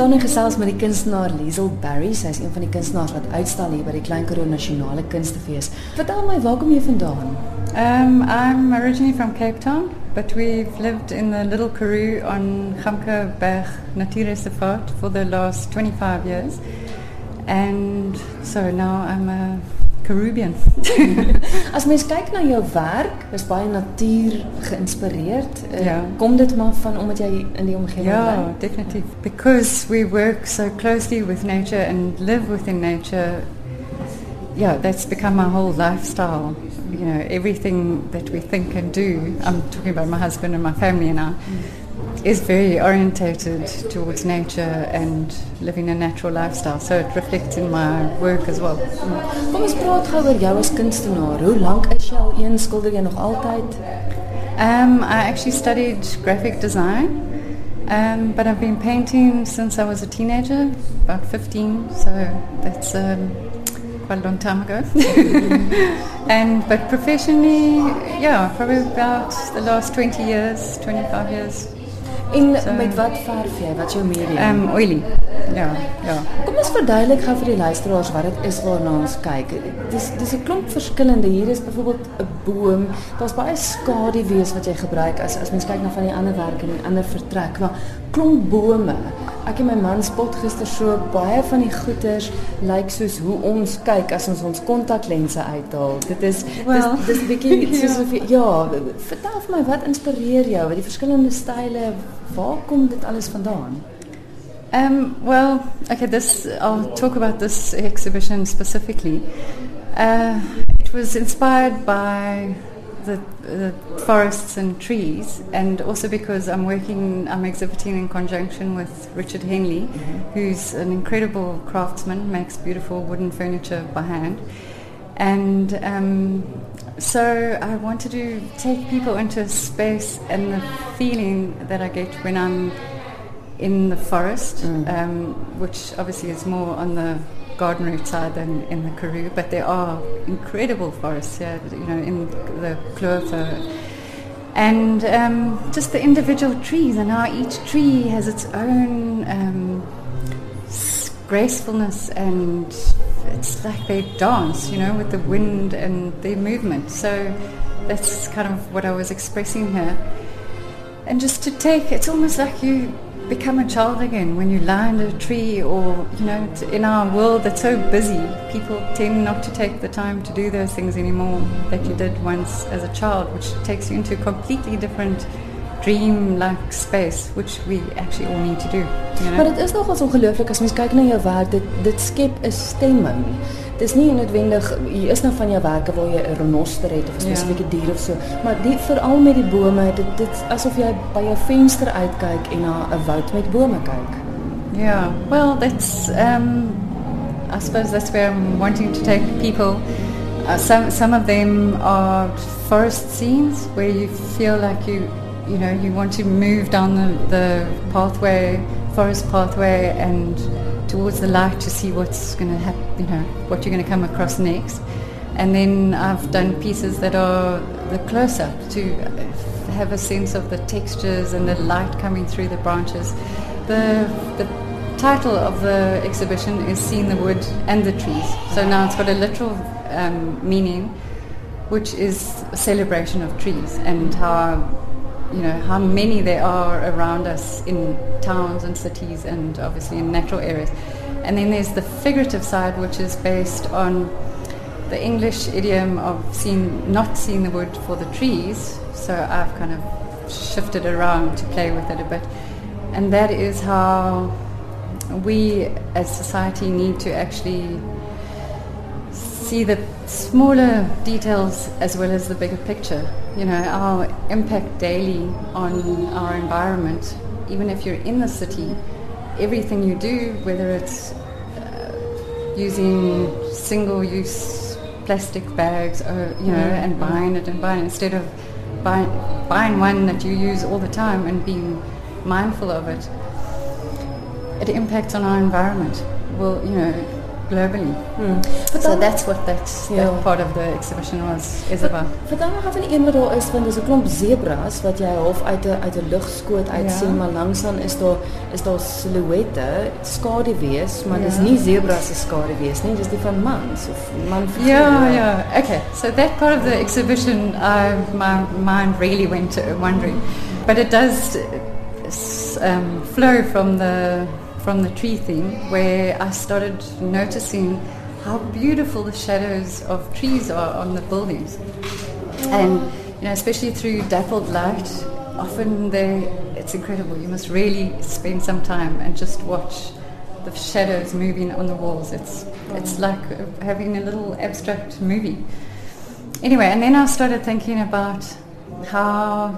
staan en gesels met die kunstenaar Liesel Barry. Sy is een van die kunstenaars wat uitstal hier by die Klein Karoo Nasionale Kunstefees. Vertel my, waar kom jy vandaan? Um, I'm originally from Cape Town, but we've lived in the Little Karoo on Gamke Berg Natuurreservaat for the last 25 years. And so now I'm a Caribbean. As mens kyk na jou werk, is baie natuur geïnspireerd. Uh, Ja. Kom dit maar van omdat jy in die omgewing yeah, bly? definitely. Because we work so closely with nature and live within nature, yeah, that's become our whole lifestyle. You know, everything that we think and do, I'm talking about my husband and my family now, is very orientated towards nature and living a natural lifestyle. So it reflects in my work as well. Kom ons praat gou oor jou as kunstenaar. Hoe lank is jy al een skilder jy nog altyd? Um, I actually studied graphic design, um, but I've been painting since I was a teenager, about 15, so that's um, quite a long time ago. and but professionally, yeah, probably about the last 20 years, 25 years. En So- met wat verf jy? Wat is jou medium? Um, oily, yeah, yeah. Kom ons verduidelik gou vir die luisteraars wat dit is waarna ons kyk. Dis dis 'n klomp verskillende. Hier is byvoorbeeld 'n boom. Daar's baie skaduwees wat jy gebruik as as mens kyk na van die ander werk in die ander vertrek. Maar klomp bome. Ek en my man spot gister so baie van die goeters lyk soos hoe ons kyk as ons ons kontaklense uithaal. Dit is Wel, dis dis 'n bietjie soos ja. of jy, ja, vertel vir my wat inspireer jou? Wat die verskillende style, waar kom dit alles vandaan? Um, well, okay, this I'll talk about this exhibition specifically. Uh, it was inspired by the, the forests and trees, and also because I'm working, I'm exhibiting in conjunction with Richard Henley, who's an incredible craftsman, makes beautiful wooden furniture by hand. And um, so I wanted to take people into a space and the feeling that I get when I'm in the forest, um, which obviously is more on the garden route side than in the Karoo, but there are incredible forests here, you know, in the Kluifer. And um, just the individual trees and how each tree has its own um, gracefulness and it's like they dance, you know, with the wind and their movement. So that's kind of what I was expressing here. And just to take, it's almost like you become a child again when you lie under a tree or, you know, in our world that's so busy, people tend not to take the time to do those things anymore that you did once as a child, which takes you into a completely different dream-like space, which we actually all need to do. You know? Maar dit is nogals ongelooflik as mens kyk na jou werk, dit dit skep 'n stemming. Dis nie noodwendig is nou van jou werke waar jy 'n renoster het of 'n Ja. dier of so, maar die veral met die bome, dit dit is asof jy by jou venster uitkyk en na 'n woud met bome kyk. Yeah, well, that's. Um, I suppose that's where I'm wanting to take people. Uh, some some of them are forest scenes where you feel like you, you know, you want to move down the, the pathway, forest pathway, and towards the light to see what's going to happen. You know, what you're going to come across next. And then I've done pieces that are the close up to have a sense of the textures and the light coming through the branches. The the title of the exhibition is Seeing the Wood and the Trees. So now it's got a literal um, meaning, which is a celebration of trees and how you know how many there are around us in towns and cities and obviously in natural areas. And then there's the figurative side, which is based on the English idiom of seeing, not seeing the wood for the trees. So I've kind of shifted around to play with it a bit. And that is how we as society need to actually see the smaller details as well as the bigger picture. You know, our impact daily on our environment, even if you're in the city, everything you do, whether it's uh, using single-use plastic bags, or, you know, and buying it and buying it instead of buying, buying one that you use all the time and being mindful of it, it impacts on our environment. Well, you know, globally. Hmm. So that's what that, Yeah. that part of the exhibition was is about. Vertel nog van een daar is want dis 'n klomp zebras wat jy half uit 'n uit 'n lugskoot uit Ja. sien maar langs dan is daar is daar silhouette, skaduwees, maar dis Ja. nie zebras se skaduwees nie, dis die van mans of man Yeah, yeah. Okay, so that part of the exhibition, uh, my mind really went to wondering, but it does um, flow from the from the tree theme, where I started noticing how beautiful the shadows of trees are on the buildings, and you know, especially through dappled light. Often they, it's incredible. You must really spend some time and just watch the shadows moving on the walls. It's it's like having a little abstract movie. Anyway, and then I started thinking about how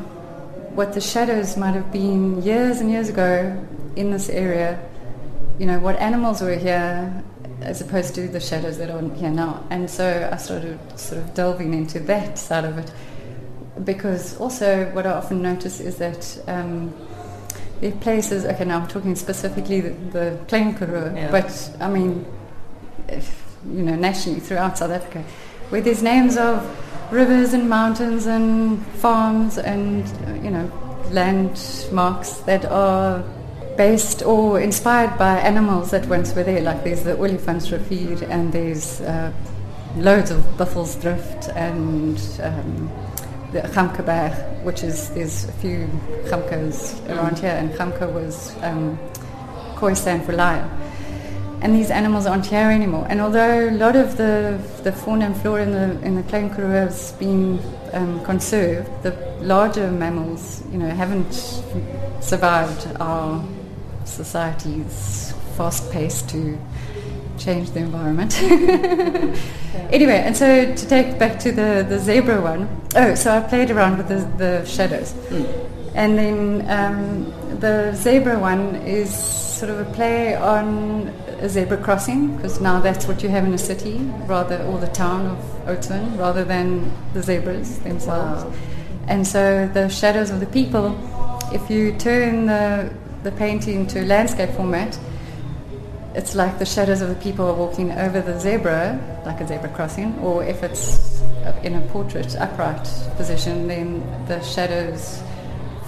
what the shadows might have been years and years ago in this area. You know what animals were here as opposed to the shadows that are here now. And so I started sort of delving into that side of it because also what I often notice is that. Um, there are places, okay, now I'm talking specifically the, the Klein Karoo, Yeah. but I mean, if, you know, nationally throughout South Africa, where there's names of rivers and mountains and farms and, you know, landmarks that are based or inspired by animals that once were there. Like there's the Olifantsrivier and there's uh, loads of Buffelsdrift and um, the Gamkeberg, which is there's a few Gamkes around here, and Gamke was um, Khoisan for lion. And these animals aren't here anymore. And although a lot of the, the fauna and flora in the in the Klein Karoo has been um, conserved, the larger mammals, you know, haven't survived our society's fast pace to change the environment. Anyway, and so to take back to the, the zebra one, oh, so I played around with the, the shadows. And then um, the zebra one is sort of a play on a zebra crossing, because now that's what you have in a city, rather, or the town of Oudtshoorn, rather than the zebras themselves. Wow. And so the shadows of the people, if you turn the, the painting to landscape format, it's like the shadows of the people are walking over the zebra, like a zebra crossing, or if it's in a portrait upright position, then the shadows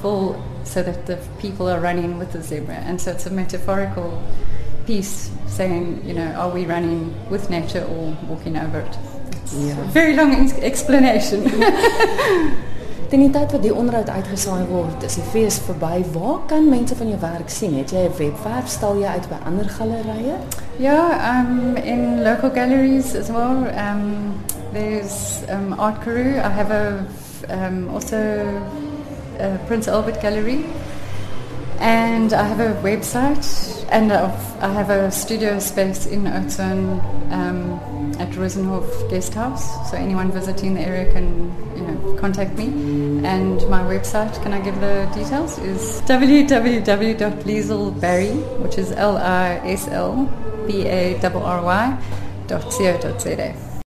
fall so that the people are running with the zebra. And so it's a metaphorical piece saying, you know, are we running with nature or walking over it? It's Yeah. a very long ex- explanation. Teen die tyd wat die onderhoud uitgesaai word, is die fees verby. Waar kan mense van jou werk sien? Het jy 'n webwerf? Stal jy uit by ander gallerye? Yeah, um, in local galleries as well. Um, there's um, Art Karoo. I have a also a Prince Albert Gallery, and I have a website, and I've, I have a studio space in Oudtshoorn at Rosenhof Guest House. So anyone visiting the area can, you know, contact me. And my website, can I give the details? Is www.lislbarry, which is L I S L B A R R Y dot co dot za.